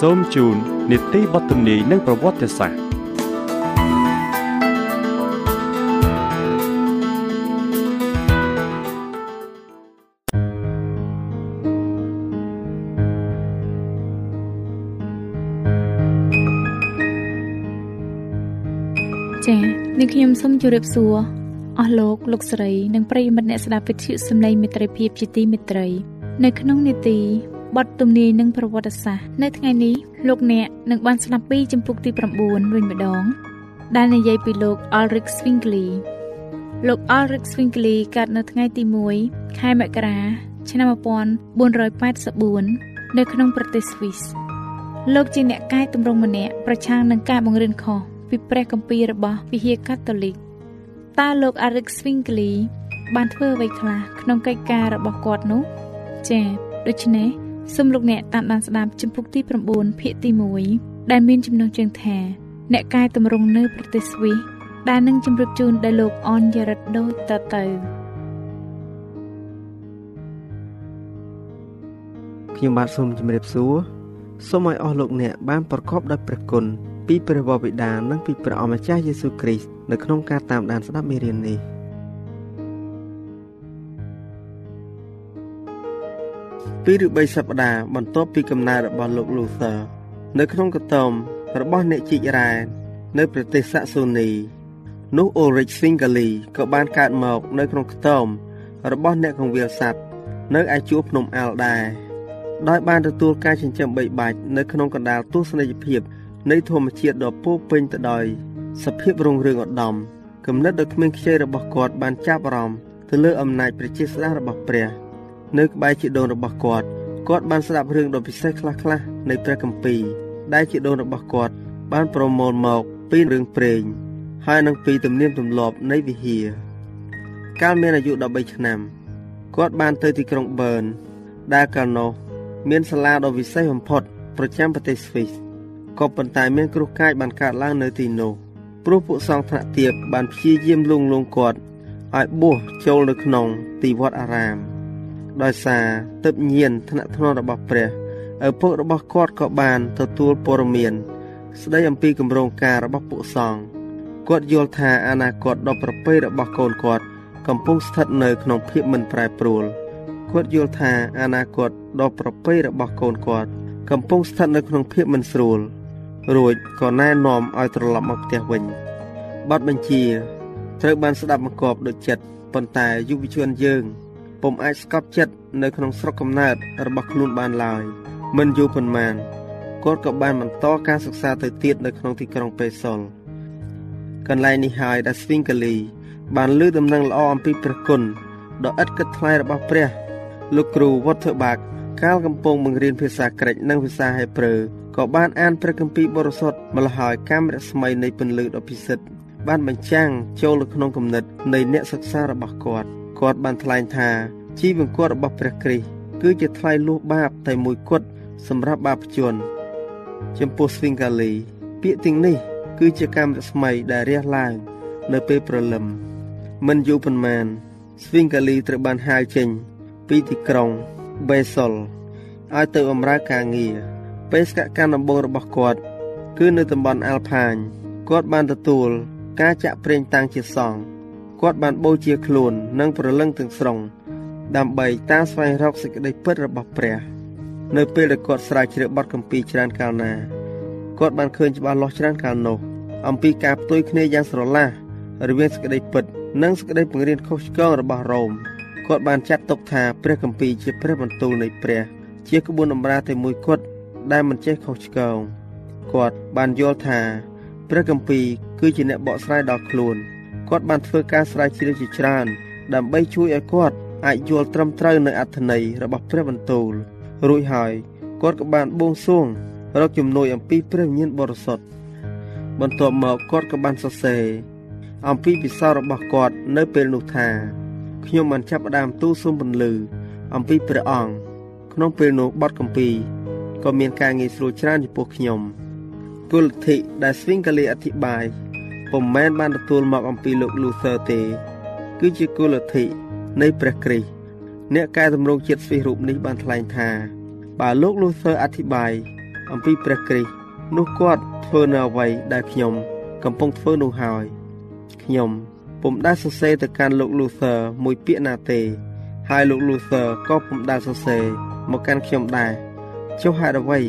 សូមជូននីតិបទទំនាយនិងប្រវត្តិសាស្ត្រចា៎នាងខ្ញុំសូមជម្រាបសួរអស់លោកលោកស្រី និងប្រិយមិត្តអ្នកស្ដាប់វិទ្យុសំឡេងមិត្តភាពជាទីមេត្រី នៅក្នុងនីតិ បទទំនាយនិងប្រវត្តិសាស្ត្រនៅថ្ងៃនេះលោកអ្នកនឹងបានស្ដាប់ពីចម្ពោះទី9វិញម្ដង ដែលនិយាយពីលោក Ulrich Zwingli លោក Ulrich Zwingli កើតនៅថ្ងៃទី1ខែមករា ឆ្នាំ1484នៅក្នុងប្រទេសស្វីសលោកជាអ្នកកែតម្រង់ម្នាក់ប្រឆាំងនឹងការបង្រៀនខុសពីព្រះគម្ពីររបស់វិហារកាតូលិកតើលោក Ulrich Zwingli បានធ្វើអ្វីខ្លះក្នុងកិច្ចការរបស់គាត់នោះចា៎ដូច្នេះ សូមលោកអ្នកតាមដានស្ដាប់ជំពូកទី9ភាគទី1ដែលមានចំណងជើងថាអ្នកកាយតម្រង់នៅប្រទេសស្វីសដែលនឹងជម្រាបជូនដល់លោកអនយរិតដូចតទៅខ្ញុំបាទសូមជម្រាបសួរសូមឲ្យអស់លោកអ្នកបានប្រកបដោយព្រះគុណពីព្រះវរបិតានិងពីព្រះអម្ចាស់យេស៊ូវគ្រីស្ទនៅក្នុងការតាមដានស្ដាប់មេរៀននេះ។ 2ឬ3សប្តាហ៍បន្ទាប់ពីកំណើតរបស់លោក Luther នៅក្នុងកតោមរបស់អ្នកជីករ៉ែនៅប្រទេសសាក់សូនីនោះ Ulrich Zwingli ក៏បានកើតមកនៅក្នុងខ្ទមរបស់អ្នកកងវាលសัตว์នៅឯជួរភ្នំអាល់ដែរដោយបានទទួលការចិញ្ចឹមបីបាច់នៅក្នុងកណ្ដាលទស្សនីយភាពនៃធម្មជាតិដ៏ពោពេញទៅដោយសភាពរុងរឿងឧត្តមគំនិតដ៏គ្មានខ្ចីរបស់គាត់បានចាប់អារម្មណ៍ទៅលើអំណាចប្រជាស្ដាររបស់ព្រះ។ នៅក្បែរជីដូនរបស់គាត់គាត់បានស្ដាប់រឿងដ៏ពិសេសខ្លះៗនៃព្រះគម្ពីរដែលជីដូនរបស់គាត់បានប្រមូលមកពីរឿងព្រេងហើយនឹងពីទំនៀមទម្លាប់នៃវិហារកាលមានអាយុ13ឆ្នាំគាត់បានទៅទីក្រុងប៊ឺនដែលកាលនោះមានសាលាដ៏វិសេសបំផុតប្រចាំប្រទេសស្វីសក៏ប៉ុន្តែមានគ្រោះកាចបានកើតឡើងនៅទីនោះព្រោះពួកសង្ឃថ្នាក់ទាបបានព្យាយាមលួងលោមគាត់ឲ្យបួសចូលនៅក្នុងទីវត្តអារាម ដោយសារទឹកញៀនថ្នាក់ធ្នន់របស់ព្រះឪពុករបស់គាត់ក៏បានទទួលព័ត៌មាន ស្ដីអំពីគម្រោងការរបស់ពួកសង្ឃគាត់យល់ថាអនាគតដ៏ប្រពៃរបស់កូនគាត់ កំពុងស្ថិតនៅក្នុងភាពមិនប្រែប្រួលគាត់យល់ថាអនាគតដ៏ប្រពៃរបស់កូនគាត់ កំពុងស្ថិតនៅក្នុងភាពមិនស្រួលរួចក៏ណែនាំឲ្យត្រឡប់មកផ្ទះវិញបទបញ្ជាត្រូវបានស្ដាប់បង្គាប់ដូចចិត្តប៉ុន្តែយុវជនយើង ពុំអាចស្កប់ចិត្តនៅក្នុងស្រុកកំណើតរបស់ខ្លួនបានឡើយមិនយូរប៉ុន្មានគាត់ក៏បានបន្តការសិក្សាទៅទៀតនៅក្នុងទីក្រុងពេសុលកន្លែងនេះហើយដែលស្វីងកាលី បានលើដំណឹងល្អអំពីព្រះគុណដ៏ឥតគិតថ្លៃរបស់ព្រះ លោកគ្រូវត្តបាក់កាលកំពុងបង្រៀនភាសាក្រិចនិងភាសាហេប្រឺក៏បានអានព្រះគម្ពីរបរិសុទ្ធម្ល៉េះហើយកាមរស្មីនៃពន្លឺដ៏ពិសិដ្ឋបានបញ្ចាំងចូលទៅក្នុងគំនិតនៃអ្នកសិក្សារបស់គាត់ គាត់បានថ្លែងថាជីវង្គតរបស់ព្រះគ្រីស្ទគឺជាថ្លៃលួសបាបតែមួយគត់សម្រាប់បាបជនចំពោះស្វីងកាលី ពាក្យទាំងនេះ គឺជាកម្មរស្មីដែលរះឡើង នៅពេលព្រលឹមមិនយូរប៉ុន្មាន ស្វីងកាលីត្រូវបានហៅចេញ ពីទីក្រុងបេសុលឲ្យទៅបម្រើការងារបេសកកម្មដំបូងរបស់គាត់គឺនៅតំបន់អាល់ផាញគាត់បានទទួល ការចាក់ប្រេងតាំងជាសង្ឃ គាត់បានបូជាខ្លួននិងប្រលឹងទាំងស្រុងដើម្បីតាមស្វែងរកសេចក្តីពិតរបស់ព្រះ នៅពេលដែលគាត់ស្រាវជ្រាវបទកម្ពីច្រើនកាលណាគាត់បានឃើញច្បាស់លាស់ច្រើនកាលនោះអំពីការផ្ទុយគ្នាយ៉ាងស្រឡះរវាងសេចក្តីពិត និងសេចក្តីបង្រៀនខុសឆ្គងរបស់រ៉ូមគាត់បានចាត់ទុកថាព្រះគម្ពីរជាព្រះបន្ទូលនៃព្រះ ជាក្បួនតម្រាតែមួយគត់ដែលមិនចេះខុសឆ្គងគាត់បានយល់ថា ព្រះគម្ពីរគឺជាអ្នកបកស្រាយដល់ខ្លួន គាត់បានធ្វើការស្រាវជ្រាវជាច្រើន ដើម្បីជួយឲ្យគាត់អាចយល់ត្រឹមត្រូវនៅអត្ថន័យរបស់ព្រះបន្ទូលរួចហើយគាត់ក៏បានបួងសួងរកជំនួយអំពីព្រះវិញ្ញាណបរិសុទ្ធបន្ទាប់មកគាត់ក៏បានសរសេរអំពីពិសោធន៍របស់គាត់នៅពេលនោះថាខ្ញុំបានចាប់ផ្ដើមទូលសូមពន្លឺអំពីព្រះអង្គក្នុងពេលនោះបទកម្ពីក៏មានការងាយស្រួលច្រើនចំពោះខ្ញុំគុលធិដែលស្វីងកាលីអធិប្បាយ ពុំមែនបានទទួលមកអំពីលោក Luther ទេ គឺជាគុលធិនៃព្រះគ្រីស្ទអ្នកកែតម្រង់ជាតិស្វីសរូបនេះបានថ្លែងថា បើលោក Luther អធិប្បាយអំពីព្រះគ្រីស្ទនោះគាត់ធ្វើនៅអ្វីដែលខ្ញុំ កំពុងធ្វើនោះហើយខ្ញុំពុំដែលសរសេរទៅកាន់លោក Luther មួយពាក្យណាទេ ហើយលោក Luther ក៏ពុំដែលសរសេរមកកាន់ខ្ញុំដែរចុះហេតុអ្វី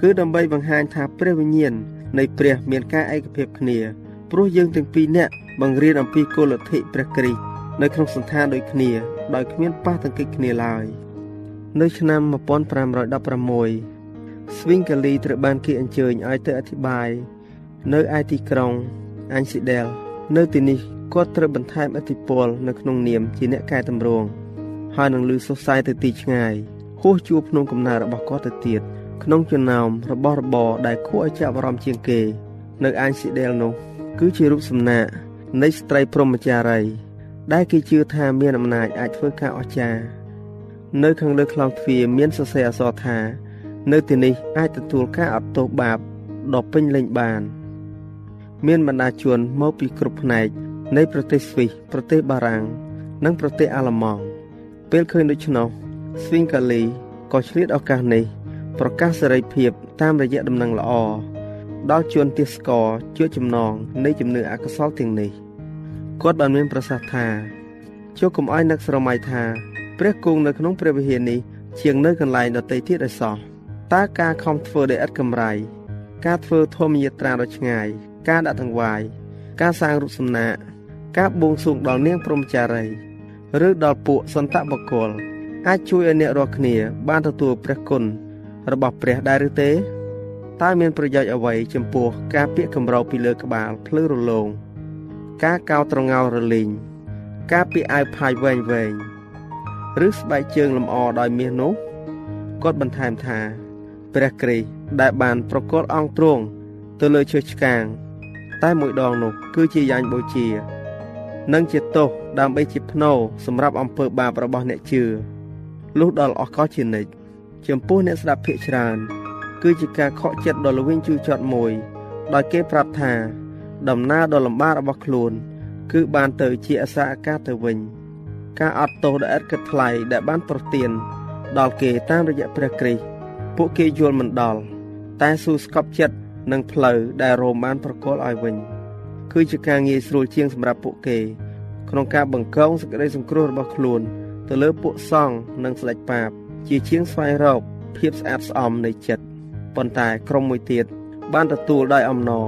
គឺដើម្បីបង្ហាញថាព្រះវិញ្ញាណនៃព្រះមានការឯកភាពគ្នា ព្រោះយើងទាំងពីរនាក់បង្រៀនអំពីគោលលទ្ធិព្រះគ្រីស្ទនៅក្នុងសន្តានដូចគ្នាដោយគ្មានប៉ះទង្គិចគ្នាឡើយនៅឆ្នាំ1516ស្វីងកាលីត្រូវបានគេអញ្ជើញឲ្យទៅអធិប្បាយនៅឯទីក្រុងអាញ់ស៊ីដែលនៅទីនេះគាត់ត្រូវបន្ថែមអធិពលនៅក្នុងនាមជាអ្នកកែតម្រង់ហើយនឹងលឺសុសសាយទៅទីឆ្ងាយហួសជួរភ្នំកំណើតរបស់គាត់ទៅទៀតក្នុងចំណោមរបស់របរដែលគួរឲ្យចាប់អារម្មណ៍ជាងគេ នៅអាញ់ស៊ីដែលនោះ គឺជារូបសំណាកនៃស្ត្រីព្រហ្មចារីដែលគេជឿថាមានអំណាចអាចធ្វើការអស្ចារ្យនៅខាងលើខ្លោងទ្វារមានសរសេរអក្សរថា នៅទីនេះអាចទទួលការអត់ទោសបាបដ៏ពេញលេញបាន មានបណ្ដាជនមកពីគ្រប់ផ្នែកនៃប្រទេសស្វីសប្រទេសបារាំងនិងប្រទេសអាល្លឺម៉ង់ពេលឃើញដូច្នោះស្វីងកាលីក៏ឆ្លៀតឱកាសនេះ ប្រកាសសេរីភាពតាមរយៈដំណឹងល្អ ដល់ជនទាសកលជាចំណងនៃជំនឿអកុសលទាំងនេះគាត់បានមានប្រសាសន៍ថាជោគកុំឲ្យនឹកស្រមៃថាព្រះគង់នៅក្នុងព្រះវិហារនេះជាងនៅកន្លែងដទៃទៀតឲ្យសោះតើការខំធ្វើដោយឥតកម្រៃការធ្វើធម្មយាត្រាដ៏ឆ្ងាយ ការដាក់តង្វាយការសាងរូបសំណាកការបួងសួងដល់នាងព្រហ្មចារីឬដល់ពួកសន្តបកុលអាចជួយឲ្យអ្នករាល់គ្នា បានទទួលព្រះគុណរបស់ព្រះដែរឬទេ តើមានប្រយោជន៍អ្វីចំពោះការពាក់កម្រោពីលើក្បាលភ្លឺរលោងការកោត្រងោរលីងការពាក់អាវផាយវែងវែងឬស្បែកជើងលម្អដោយមាសនោះគាត់បន្ថែមថា ព្រះគ្រីស្ទដែលបានប្រកល់អង្គទ្រង់ទៅលើឈើឆ្កាង តែមួយដងនោះគឺជាយ៉ាញ់បូជា និងជាទោសដើម្បីជាភ្នោសម្រាប់អំពើបាបរបស់អ្នកជឿលុះដល់អស់កលជានិច្ចចំពោះអ្នកស្ដាប់ភាកច្រើន គឺជាការខកចិត្តដ៏ល្វីងជូរចត់មួយ ដោយគេប្រាប់ថាដំណើរដ៏លំបាករបស់ខ្លួន គឺបានទៅជាអសាអាកាសទៅវិញ ការអត់ទោសដ៏ឥតគិតថ្លៃដែលបានប្រទាន ដល់គេតាមរយៈព្រះគ្រីស្ទពួកគេយល់មិនដល់តែស៊ូស្កប់ចិត្តនឹងផ្លូវដែលរ៉ូមបានប្រកល់ឲ្យវិញ គឺជាការងាយស្រួលជាងសម្រាប់ពួកគេ ក្នុងការបង្កងសេចក្តីសង្គ្រោះរបស់ខ្លួន ទៅលើពួកសង្ឃនិងស្ដេចបាប ជាជាងស្វែងរកភាពស្អាតស្អំនៃចិត្ត ប៉ុន្តែក្រុមមួយទៀតបានទទួលដោយអំណរ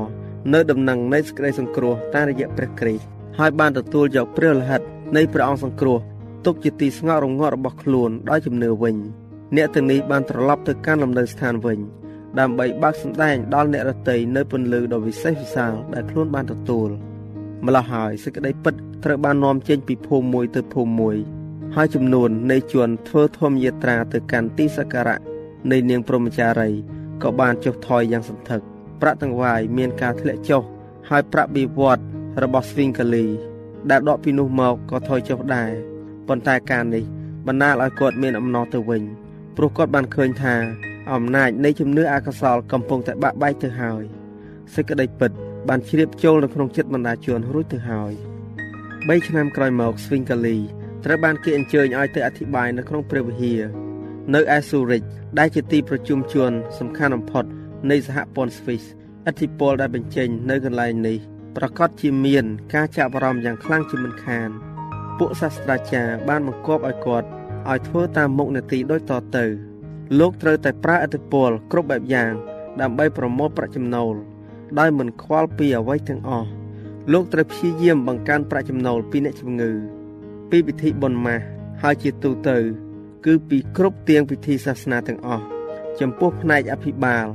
នៅដំណឹងនៃសេចក្តីសង្គ្រោះតាមរយៈព្រះគ្រីស្ទហើយបានទទួលយកព្រះលិហិតនៃព្រះអង្គសង្គ្រោះទុកជាទីស្ងប់រងាប់របស់ខ្លួនដោយជំនឿវិញអ្នកទាំងនេះបានត្រឡប់ទៅកាន់លំនៅស្ថានវិញដើម្បីបើកសម្ដែងដល់អ្នករតីនៅពន្លឺដ៏វិសេសវិសាលដែលខ្លួនបានទទួលម្ល៉េះហើយសេចក្តីពិតត្រូវបាននាំចេញពីភូមិមួយទៅភូមិមួយហើយចំនួននៃជនធ្វើធម្មយាត្រាទៅកាន់ទីសក្ការៈនៃនាងព្រហ្មចារី ក៏បានចុះថយយ៉ាងសន្ធឹកប្រាក់ទាំងវាយមានការធ្លាក់ចុះហើយប្រាក់បៀវត្សរបស់ស្វីងកាលី ដែលដកពីនោះមកក៏ថយចុះដែរប៉ុន្តែការនេះបណ្ដាលឲ្យគាត់មានអំណរទៅវិញព្រោះគាត់បានឃើញថាអំណាចនៃជំនឿអកុសលកំពុងតែបាក់បែកទៅហើយសេចក្តីពិត បានជ្រាបចូលនៅក្នុងចិត្តបណ្ដាជនរួចទៅហើយ3ឆ្នាំក្រោយមកស្វីងកាលីត្រូវបានគេអញ្ជើញឲ្យទៅអធិប្បាយនៅក្នុងព្រះវិហារ នៅឯស៊ូរិចដែលជាទីប្រជុំជន សំខាន់បំផុត នៃសហព័ន្ធស្វីសឥទ្ធិពលដែលបញ្ចេញនៅកន្លែងនេះប្រកាសជាមាន ការចាប់អារម្មណ៍យ៉ាងខ្លាំងជាមិនខាន ពួកសាស្ត្រាចារ្យបានបង្គាប់ឲ្យគាត់ឲ្យធ្វើតាមមុខនីតិដូចតទៅ លោកត្រូវតែប្រើឥទ្ធិពលគ្រប់បែបយ៉ាង ដើម្បីប្រមូលប្រាក់ចំណូលដោយមិនខ្វល់ពីអ្វីទាំងអស់លោកត្រូវព្យាយាមបង្កើនប្រាក់ចំណូលពីអ្នកជំងឺពីពិធីបុណ្យម៉ាស់ហើយជាទូទៅ គឺពីគ្រប់ទៀងពិធីសាសនាទាំងអស់ចំពោះផ្នែកអភិបាល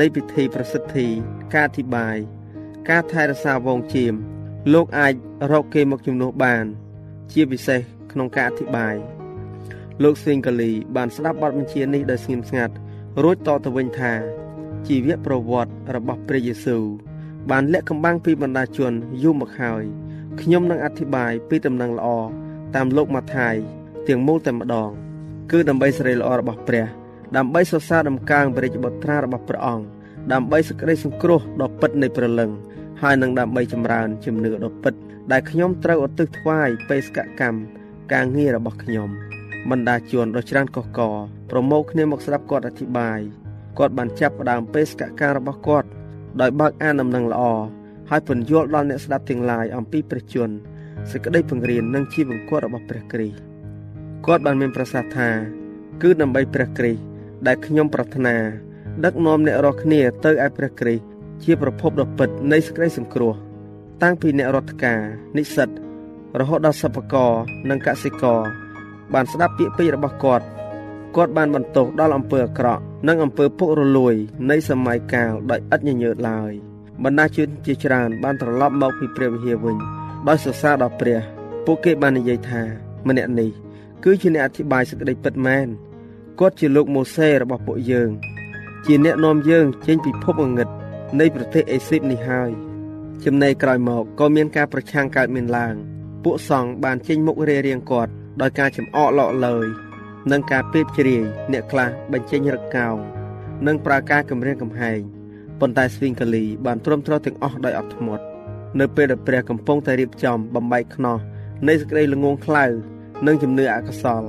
នៃពិធីប្រសិទ្ធិការអធិប្បាយការថែរក្សាវងជៀមលោកអាចរកគេមកជំនួសបាន ជាពិសេសក្នុងការអធិប្បាយលោកស្វេងកាលីបានស្ដាប់បទបញ្ជានេះដោយស្ងៀមស្ងាត់រួចតទៅវិញថា ជីវប្រវត្តិរបស់ព្រះយេស៊ូវបានលាក់កំបាំងពីបណ្ដាជនយូរមកហើយខ្ញុំនឹងអធិប្បាយពីដំណឹងល្អតាមលោកម៉ាថាយទាំងមូលតែម្ដង គឺដើម្បីសេរីល្អរបស់ព្រះ ដើម្បីសរសើរដំកើងព្រះរាជបុត្រារបស់ព្រះអង្គដើម្បីសេចក្តីសង្គ្រោះដ៏ពិតនៃព្រលឹងហើយនឹងដើម្បីចម្រើនជំនឿដ៏ពិត ដែលខ្ញុំត្រូវឧទ្ទិសថ្វាយបេសកកម្មការងាររបស់ខ្ញុំបណ្ដាជួនដ៏ច្រើនកុះកប្រមូលគ្នាមកស្ដាប់គាត់អធិប្បាយគាត់បានចាប់ផ្ដើមបេសកកម្មរបស់គាត់ដោយបើកអានដំណឹងល្អហើយពន្យល់ដល់អ្នកស្ដាប់ទាំងឡាយអំពីព្រះជន្មសេចក្តីពង្រៀននិងជីវង្គតរបស់ព្រះគ្រីស្ទ គាត់បានមានប្រសាសន៍ថា គឺដើម្បីព្រះគ្រីស្ទដែលខ្ញុំប្រាថ្នា ដឹកនាំអ្នករាល់គ្នាទៅឯព្រះគ្រីស្ទជាប្រភពដ៏ពិតនៃសេចក្តីសង្គ្រោះ តាំងពីអ្នករដ្ឋការនិស្សិតរហូតដល់សិប្បករនិងកសិករបានស្ដាប់ពាក្យពេចន៍របស់គាត់គាត់បានបន្ទោសដល់អំពើអាក្រក់និងអំពើពុករលួយ នៃសម័យកាលដោយឥតញញើតឡើយបណ្ដាជនជាច្រើនបានត្រឡប់មកពីព្រះវិហារវិញដោយសរសើរដល់ព្រះ ពួកគេបាននិយាយថាម្នាក់នេះ គឺជាអ្នកអធិប្បាយសេចក្តីពិតមែនគាត់ជាលោកម៉ូសេរបស់ពួកយើង ជាអ្នកនាំយើងចេញពីភពងងឹតនៃប្រទេសអេស៊ីបនេះហើយចំណែកក្រោយមកក៏មានការប្រឆាំងកើតមានឡើង ពួកសង្ឃបានចេញមុខរារាងគាត់ដោយការចំអកលក់លើយនិងការពេបជ្រាយអ្នកខ្លះបញ្ចេញរឹកកោងនិងប្រើការគម្រាមកំហែងប៉ុន្តែស្វីងកាលីបានទ្រាំទ្រទាំងអស់ដោយអត់ធ្មត់នៅពេលដែលព្រះកំពុងតែរៀបចំបំបែកខ្នោះនៃសេចក្តីល្ងងខ្លៅ និងជំនឿអកុសល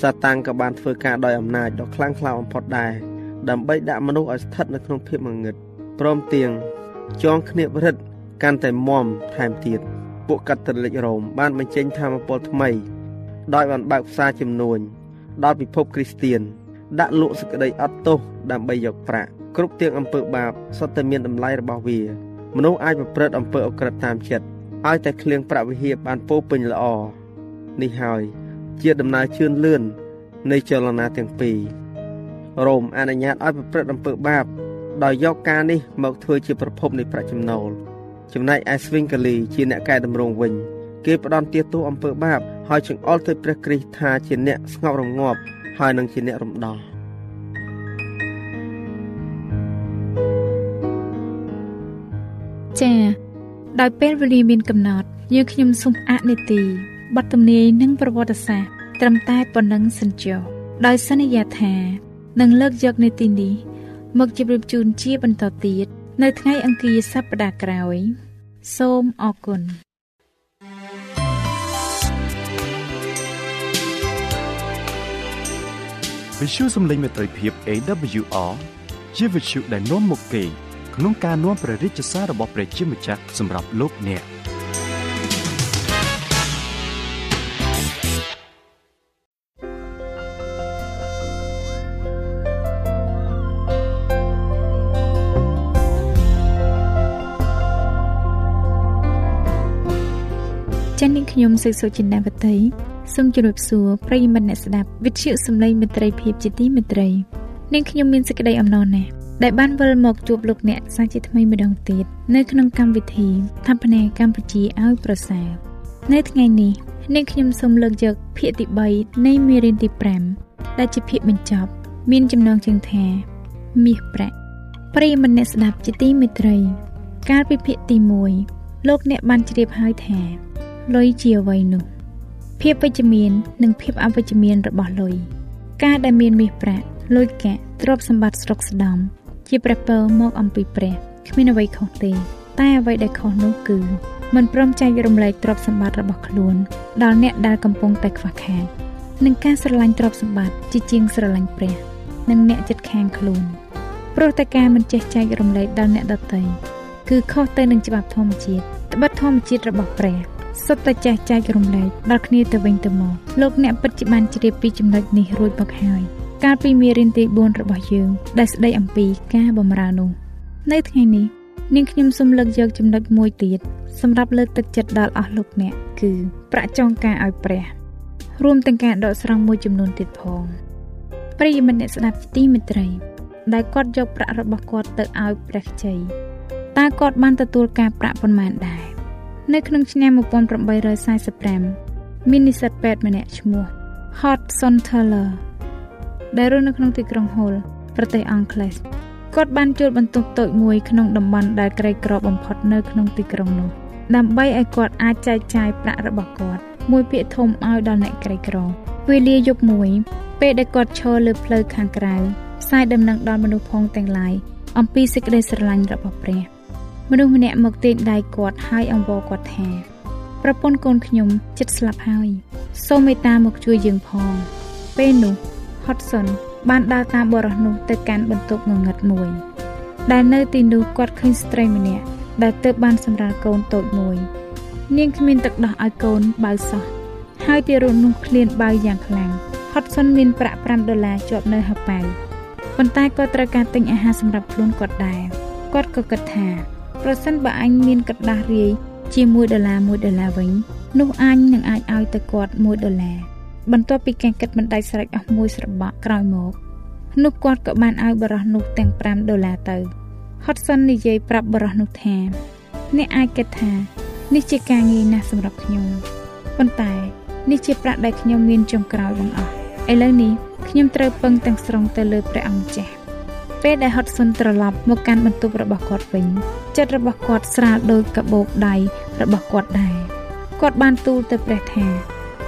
សាតាំងក៏បានធ្វើការដោយអំណាចដ៏ខ្លាំងក្លាបំផុតដែរដើម្បីដាក់មនុស្សឲ្យស្ថិតនៅក្នុងភាពងងឹតព្រមទាំងចងគ្នាបរិទ្ធកាន់តែមមថែមទៀតពួកកាតូលិករ៉ូមបានបញ្ចេញធម៌ពលថ្មី ដោយបានបើកផ្សារចំនួនដល់ពិភពគ្រីស្ទៀនដាក់លក់សេចក្តីអត់ទោសដើម្បីយកប្រាក់គ្រប់ទាំងអំពើបាបសុទ្ធតែមានតម្លៃរបស់វាមនុស្សអាចប្រព្រឹត្តអំពើអក្រិតតាមចិត្តឲ្យតែឃ្លៀងប្រាក់វិហាបបានពោពេញល្អ នេះហើយជាដំណើរជឿនលឿននៃចលនាទាំងពីររ៉ូមអនុញ្ញាតឲ្យប្រព្រឹត្តអំពើបាបដោយយកការនេះមកធ្វើជាប្រភពនៃប្រាក់ចំណូលចំណែកឯស្វីងកាលីជាអ្នកកែតម្រង់វិញគេផ្ដន់ទាទោសអំពើបាបហើយចង្អុលទៅព្រះគ្រីស្ទថាជាអ្នកស្ងប់រងាប់ហើយនឹងជាអ្នករំដោះចា៎ដោយពេលវេលាមានកំណត់យើងខ្ញុំសូមអនុទី បទទំនាយនិងប្រវត្តិសាស្ត្រត្រឹមតែប៉ុណ្ណឹងសិនចុះដោយសន្យាថានឹងលើកយកនីតិនេះមកជម្រាបជូនជាបន្តទៀតនៅថ្ងៃអង្គារសប្តាហ៍ក្រោយ សូមអរគុណវិទ្យុសំឡេងមេត្រីភាព AWR ជាវិទ្យុដែលនាំមុខគេក្នុងការនាំព្រះរាជសាររបស់ព្រះជាម្ចាស់សម្រាប់លោកអ្នក ខ្ញុំសេកសុចិន្តាវតីសូមជម្រាបសួរប្រិយមិត្តអ្នកស្ដាប់វិទ្យុសំឡេងមិត្តភាពជាទីមេត្រីនាងខ្ញុំមានសេចក្តីអំណរណាស់ដែលបានវិលមកជួបលោកអ្នកសាជាថ្មីម្ដងទៀតនៅក្នុងកម្មវិធីថັບផ្នែកកម្ពុជាឲ្យប្រសើរនៅថ្ងៃនេះនាងខ្ញុំសូមលើកយកភាគទី3នៃមេរៀនទី5ដែលជាភាគបញ្ចប់ មានចំណងជើងថាមាសប្រាក់ប្រិយមិត្តអ្នកស្ដាប់ជាទីមេត្រី កាលពីភាគទី1លោកអ្នកបានជ្រាបហើយថា លុយជាអ្វីនោះភាពវិជ្ជមាន និងភាពអវិជ្ជមានរបស់លុយការដែលមានមាសប្រាក់លុយកាក់ទ្រព្យសម្បត្តិស្រុកស្ដំជាព្រះពរមកអំពីព្រះគ្មានអ្វីខុសទេ តែអ្វីដែលខុសនោះគឺមិនព្រមចែករំលែកទ្រព្យសម្បត្តិរបស់ខ្លួនដល់អ្នកដែលកំពុងតែខ្វះខាតនឹងការស្រឡាញ់ទ្រព្យសម្បត្តិជាជាងស្រឡាញ់ព្រះ និងអ្នកចិត្តខាងខ្លួនព្រោះតែការមិនចេះចែករំលែកដល់អ្នកដទៃគឺខុសទៅនឹងច្បាប់ធម្មជាតិត្បិតធម្មជាតិរបស់ព្រះ សុទ្ធតែចេះចែករំលែកដល់គ្នាទៅវិញទៅមកលោកអ្នកពិតជាបានជ្រាបពីចំណុចនេះរួចមកហើយកាលពីមេរៀនទី4របស់យើងដែលស្ដីអំពីការបម្រើនោះនៅថ្ងៃនេះនាងខ្ញុំសូមលើកយកចំណុចមួយទៀតសម្រាប់លើកទឹកចិត្តដល់អស់លោកអ្នកគឺប្រាក់ចងការឲ្យព្រះរួមទាំងការដកស្រង់មួយចំនួនទៀតផងប្រិយមិត្តអ្នកស្ដាប់ទីមេត្រី ដែលគាត់យកប្រាក់របស់គាត់ទៅឲ្យព្រះខ្ចីតើគាត់បានទទួលការប្រាក់ប៉ុន្មានដែរ នៅក្នុងឆ្នាំ1845មាននិស្សិតពេទ្យម្នាក់ឈ្មោះ Hodgson Taylor ដែលរស់នៅក្នុងទីក្រុង Hull ប្រទេសអង់គ្លេសគាត់បានជួលបន្ទប់តូចមួយក្នុងតំបន់ដែលក្រីក្របំផុតនៅក្នុងទីក្រុងនោះដើម្បីឲ្យគាត់អាចចែកចាយប្រាក់របស់គាត់មួយពាក្យធំឲ្យដល់អ្នកក្រីក្រវេលាយប់មួយ ពេលដែលគាត់ឈរលើផ្លូវខាងក្រៅផ្សាយដំណឹងដល់មនុស្សផងទាំងឡាយអំពីសេចក្តីស្រឡាញ់របស់ព្រះ មនុស្សម្នាក់មកទាញដៃគាត់ហើយអង្វរគាត់ថា ប្រពន្ធកូនខ្ញុំចិត្តស្លាប់ហើយសូមមេត្តាមកជួយយើងផង ពេលនោះ Hudson បានដើរតាមបរិសនោះទៅកាន់បន្ទប់ងងឹតមួយ ដែលនៅទីនោះគាត់ឃើញស្ត្រីម្នាក់ដែលទើបបានសម្រាលកូនតូចមួយ នាងគ្មានទឹកដោះឲ្យកូនបើសោះហើយទីរូបនោះឃ្លានបើយ៉ាងខ្លាំង Hudson មានប្រាក់5ដុល្លារជាប់នៅហៅប៉ៅប៉ុន្តែក៏ត្រូវការទិញអាហារសម្រាប់ខ្លួនគាត់ដែរគាត់ក៏គិតថា ប្រសិនបើអញមានកដាស់រាយជាមួយដុល្លារ1ដុល្លារវិញ នោះអញនឹងអាចឲ្យទៅគាត់1ដុល្លារបន្ទាប់ពីការគិតមិនដាច់ស្រេចអស់មួយស្របក់ក្រោយមកនោះគាត់ក៏បានឲ្យបរោះនោះទាំង5ដុល្លារទៅ Hudson និយាយប្រាប់បរោះនោះថាអ្នកអាចគិតថានេះជាការងាយណាស់សម្រាប់ខ្ញុំប៉ុន្តែនេះជាប្រាក់ដែលខ្ញុំមានចុងក្រោយបងអស់ឥឡូវនេះខ្ញុំត្រូវពឹងទាំងស្រុងទៅលើព្រះអង្គម្ចាស់ ពេលដែល Hudson ត្រឡប់មកកាន់បន្ទប់របស់គាត់វិញចិត្តរបស់គាត់ស្រាលដូចកាបូបដៃរបស់គាត់ដែរគាត់បានទូលទៅព្រះថា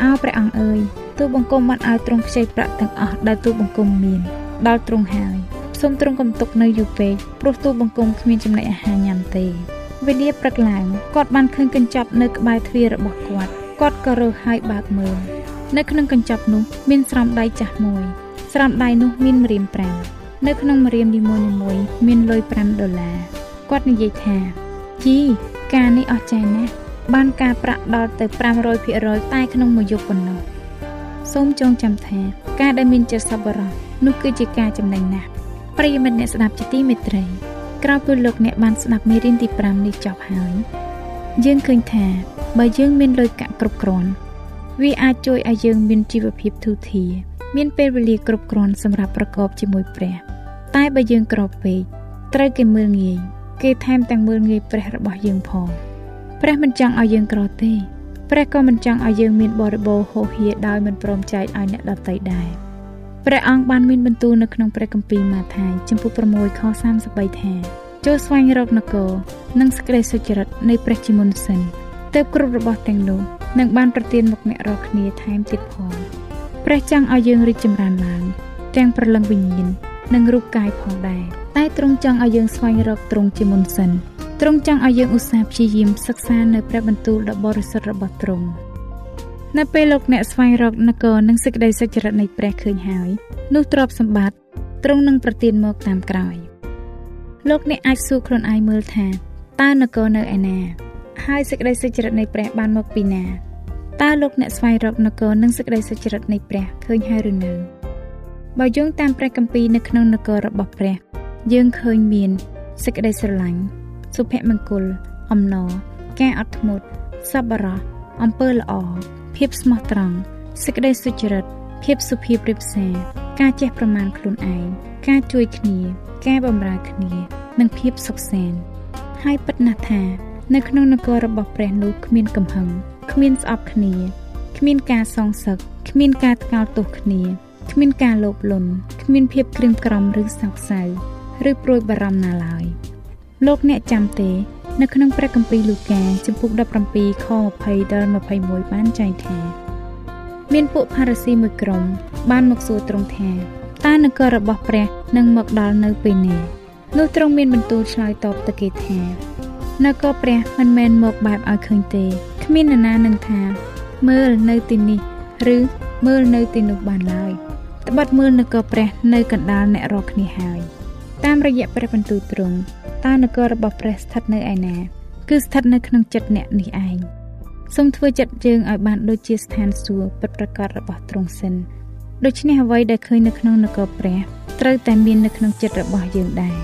អោព្រះអង្គអើយទូបង្គំបានឲ្យទ្រង់ខ្ចីប្រាក់ទាំងអស់ដែលទូបង្គំមានដល់ទ្រង់ហើយសូមទ្រង់កំទុកនៅយូរពេកព្រោះទូបង្គំគ្មានចំណីអាហារញ៉ាំទេវេលាព្រឹកឡើងគាត់បានឃើញកញ្ចប់នៅក្បែរទ្វាររបស់គាត់គាត់ក៏រើសហើយបើកមើលនៅក្នុងកញ្ចប់នោះមានស្រោមដៃចាស់មួយស្រោមដៃនោះមានម្រាម5 នៅក្នុងម្រាមនីមួយៗមានលុយ5ដុល្លារគាត់និយាយថាជីការនេះអស្ចារ្យណាស់បានការប្រាក់ដល់ទៅ500%តែក្នុងមួយយប់ប៉ុណ្ណោះសូមចងចាំថា ការដែលមានចិត្តសប្បុរសនោះគឺជាការចំណេញណាស់ប្រិយមិត្តអ្នកស្ដាប់ជាទីមេត្រីក្រោយពីលោកអ្នកបានស្ដាប់មេរៀនទី5នេះចប់ហើយយើងឃើញថាបើយើងមានលុយកាក់គ្រប់គ្រាន់វាអាចជួយឲ្យយើងមានជីវភាពធូរធារ មានពេលវេលាគ្រប់គ្រាន់សម្រាប់ប្រកបជាមួយព្រះ តែបើយើងក្រពេកត្រូវគេមើលងាយគេថែមទាំងមើលងាយព្រះរបស់យើងផងព្រះមិនចង់ឲ្យយើងក្រទេព្រះក៏មិនចង់ឲ្យយើងមានបរិបូរហោហៀដោយមិនព្រមចែកឲ្យអ្នកដទៃដែរព្រះអង្គបានមានបន្ទូលនៅក្នុងព្រះគម្ពីរម៉ាថាយចំពុក6ខ33ថាចូលស្វែងរកនគរនិងសេចក្តីសុចរិតនៃព្រះជាមុនសិនទើបគ្រប់របស់ទាំងនោះនឹងបានប្រទានមកអ្នករាល់គ្នាថែមទៀតផង ព្រះចង់ឲ្យយើងរីកចម្រើនឡើងទាំងព្រលឹងវិញ្ញាណនិងរូបកាយផងដែរតែទ្រង់ចង់ឲ្យយើងស្វែងរកទ្រង់ជាមុនសិនទ្រង់ចង់ឲ្យយើងឧស្សាហ៍ព្យាយាមសិក្សានៅព្រះបន្ទូលដ៏បរិសុទ្ធរបស់ទ្រង់នៅពេលលោកអ្នកស្វែងរកនគរនិងសេចក្តីសុចរិតនៃព្រះឃើញហើយនោះទ្រព្យសម្បត្តិទ្រង់នឹងប្រទានមកតាមក្រោយលោកអ្នកអាចសួរខ្លួនឯងមើលថាតើនគរនៅឯណា ហើយសេចក្តីសុចរិតនៃព្រះបានមកពីណា តើលោកអ្នកស្វែងរកនគរនិងសេចក្តីសុចរិតនៃព្រះឃើញហើយឬនៅបើយោងតាមព្រះគម្ពីរនៅក្នុងនគររបស់ព្រះ យើងឃើញមានសេចក្តីស្រឡាញ់សុភមង្គលអំណរការអត់ធ្មត់សប្បុរសអំពើល្អភាពស្មោះត្រង់សេចក្តីសុចរិតភាពសុភាពរៀបសារការចេះប្រមាណខ្លួនឯងការជួយគ្នា ការបម្រើគ្នា និងភាពសុខសាន្តហើយពិតណាស់ថា នៅក្នុងនគររបស់ព្រះនោះគ្មានកំហឹង គ្មានស្អប់គ្នាគ្មានការសងសឹកគ្មានការថ្កោលទោសគ្នាគ្មានការលោភលន់គ្មានភាពក្រៀមក្រំឬសោកសៅឬព្រួយបារម្ភណាឡើយ។លោកអ្នកចាំទេ នៅក្នុងព្រះគម្ពីរលូកាចំពុក17ខ20ដល់21បានចែងថាមានពួកផារ៉ាស៊ីមួយក្រុមបានមកសួរទ្រង់ថាតើនគររបស់ព្រះនឹងមកដល់នៅពេលណានោះទ្រង់មានបន្ទូលឆ្លើយតបទៅគេថានគរព្រះមិនមែនមកបែបឲ្យឃើញទេ គ្មាននរណានឹងថាមើលនៅទីនេះឬមើលនៅទីនោះបានឡើយត្បិតមើលនគរព្រះនៅកណ្ដាលអ្នករាល់គ្នាហើយតាមរយៈព្រះបន្ទូលទ្រង់តើនគររបស់ព្រះស្ថិតនៅឯណា គឺស្ថិតនៅក្នុងចិត្តអ្នកនេះឯងសូមធ្វើចិត្តយើងឲ្យបានដូចជាស្ថានសួគ៌ពិតប្រាកដរបស់ទ្រង់សិនដូច្នេះអ្វីដែលឃើញនៅក្នុងនគរព្រះត្រូវតែមាននៅក្នុងចិត្តរបស់យើងដែរ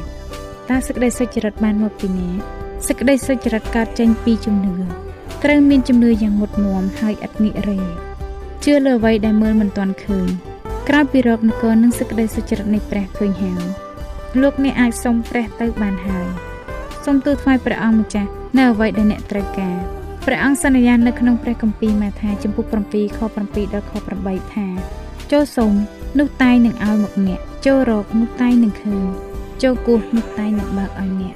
តើសេចក្តីសុចរិតបានមកពីណាសេចក្តីសុចរិតកើតចេញពីជំនឿ ត្រូវមានជំនឿយ៉ាងមុតមមហើយឥតងាករេជឿលើអ្វីដែលមើលមិនទាន់ឃើញក្រោយពីរកនគរនិងសេចក្តីសុចរិតនៃព្រះឃើញហើយលោកអ្នកអាចសុំព្រះទៅបានហើយសូមទូលថ្វាយព្រះអង្គម្ចាស់នៅអ្វីដែលអ្នកត្រូវការព្រះអង្គសន្យានៅក្នុងព្រះគម្ពីរម៉ាថាចំពុក7ខ7ដល់ខ8ថាចូលសូមនោះតែងនឹងឲ្យមកអ្នកចូលរកនោះតែងនឹងឃើញចូលគោះនោះតែងនឹងបើកឲ្យអ្នក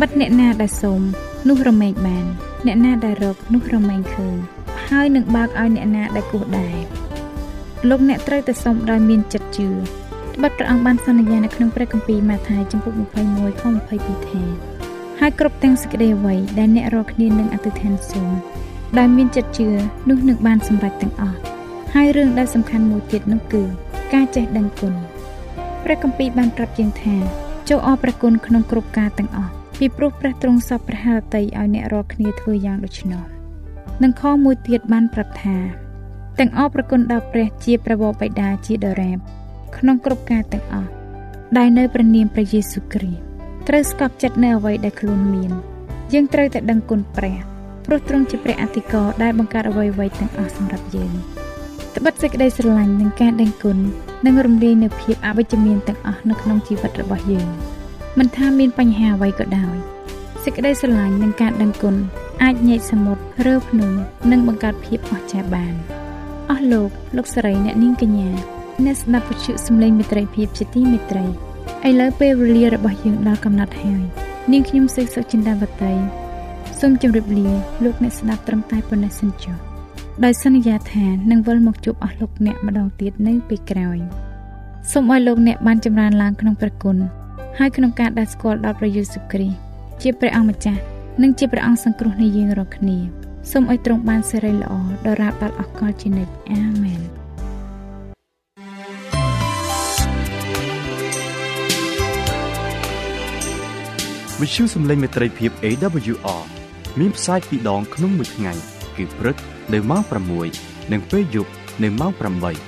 បិទអ្នកណាដែលសូមនោះរមែងបាន អ្នកណាដែលរកនោះរមែងឃើញហើយនឹងបើកឲ្យអ្នកណាដែលគោះដែរលោកអ្នកត្រូវតែសូមដោយមានចិត្តជឿត្បិតព្រះអង្គបានសន្យានៅក្នុងព្រះគម្ពីរម៉ាថាយចំពុក21ខ22ថាហើយគ្រប់ទាំងសេចក្តីអ្វីដែលអ្នករាល់គ្នានឹងអធិដ្ឋានសូមដែលមានចិត្តជឿនោះនឹងបានសម្រេចទាំងអស់ហើយរឿងដែលសំខាន់មួយទៀតនោះគឺការចេះដឹងគុណព្រះគម្ពីរបានប្រាប់យើងថាចូលអរព្រះគុណក្នុងគ្រប់ការទាំងអស់ ពីព្រោះព្រះទ្រង់សពព្រះハរតីឲ្យអ្នករាល់គ្នាធ្វើយ៉ាងដូច្នោះនិងខមួយទៀតបានប្រាប់ថាទាំងអរព្រះគុណដល់ព្រះជាព្រះបបិតាជាដរាបក្នុងគ្រប់ការទាំងអស់ដែលនៅព្រះនាមព្រះយេស៊ូវគ្រីស្ទត្រូវស្កប់ចិត្តនៅអ្វីដែលខ្លួនមានយើងត្រូវតែដឹងគុណព្រះព្រោះទ្រង់ជាព្រះអធិការដែលបង្កើតអ្វីៗទាំងអស់សម្រាប់យើងត្បិតសេចក្តីស្រឡាញ់និងការដឹងគុណនឹងរំលាយនៅភាពអវិជ្ជមានទាំងអស់នៅក្នុងជីវិតរបស់យើង មិនថាមានបញ្ហាអ្វីក៏ដោយសេចក្តីស្រឡាញ់និងការដឹងគុណអាចញែកសមុទ្ររើភ្នំនិងបង្កើតភាពអស្ចារ្យបានអស់លោកលោកស្រីអ្នកនាងកញ្ញាអ្នកស្ដាប់វិទ្យុសំឡេងមិត្តភាពជាទីមេត្រីឥឡូវពេលវេលារបស់យើងដល់កំណត់ហើយនាងខ្ញុំសេកសុចិន្តាវតីសូមជម្រាបលាលោកអ្នកស្ដាប់ត្រឹមតែប៉ុណ្ណេះសិនចុះដោយសន្យាថានឹងវិលមកជួបអស់លោកអ្នកម្ដងទៀតនៅពេលក្រោយសូមឲ្យលោកអ្នកបានចម្រើនឡើងក្នុងព្រះគុណ ហើយក្នុងការដាស់ស្គាល់ដល់ព្រះយេស៊ូវគ្រីស្ទជាព្រះអង្គម្ចាស់និងជាព្រះអង្គសង្គ្រោះនៃយើងរាល់គ្នាសូមឲ្យទ្រង់បានសេរីល្អដរាបដល់អកលជានិច្ចអាមែនវិទ្យុសំឡេងមេត្រីភាព AWR មានផ្សាយពីរដងក្នុងមួយថ្ងៃ គឺព្រឹកនៅម៉ោង6និងពេលយប់នៅម៉ោង8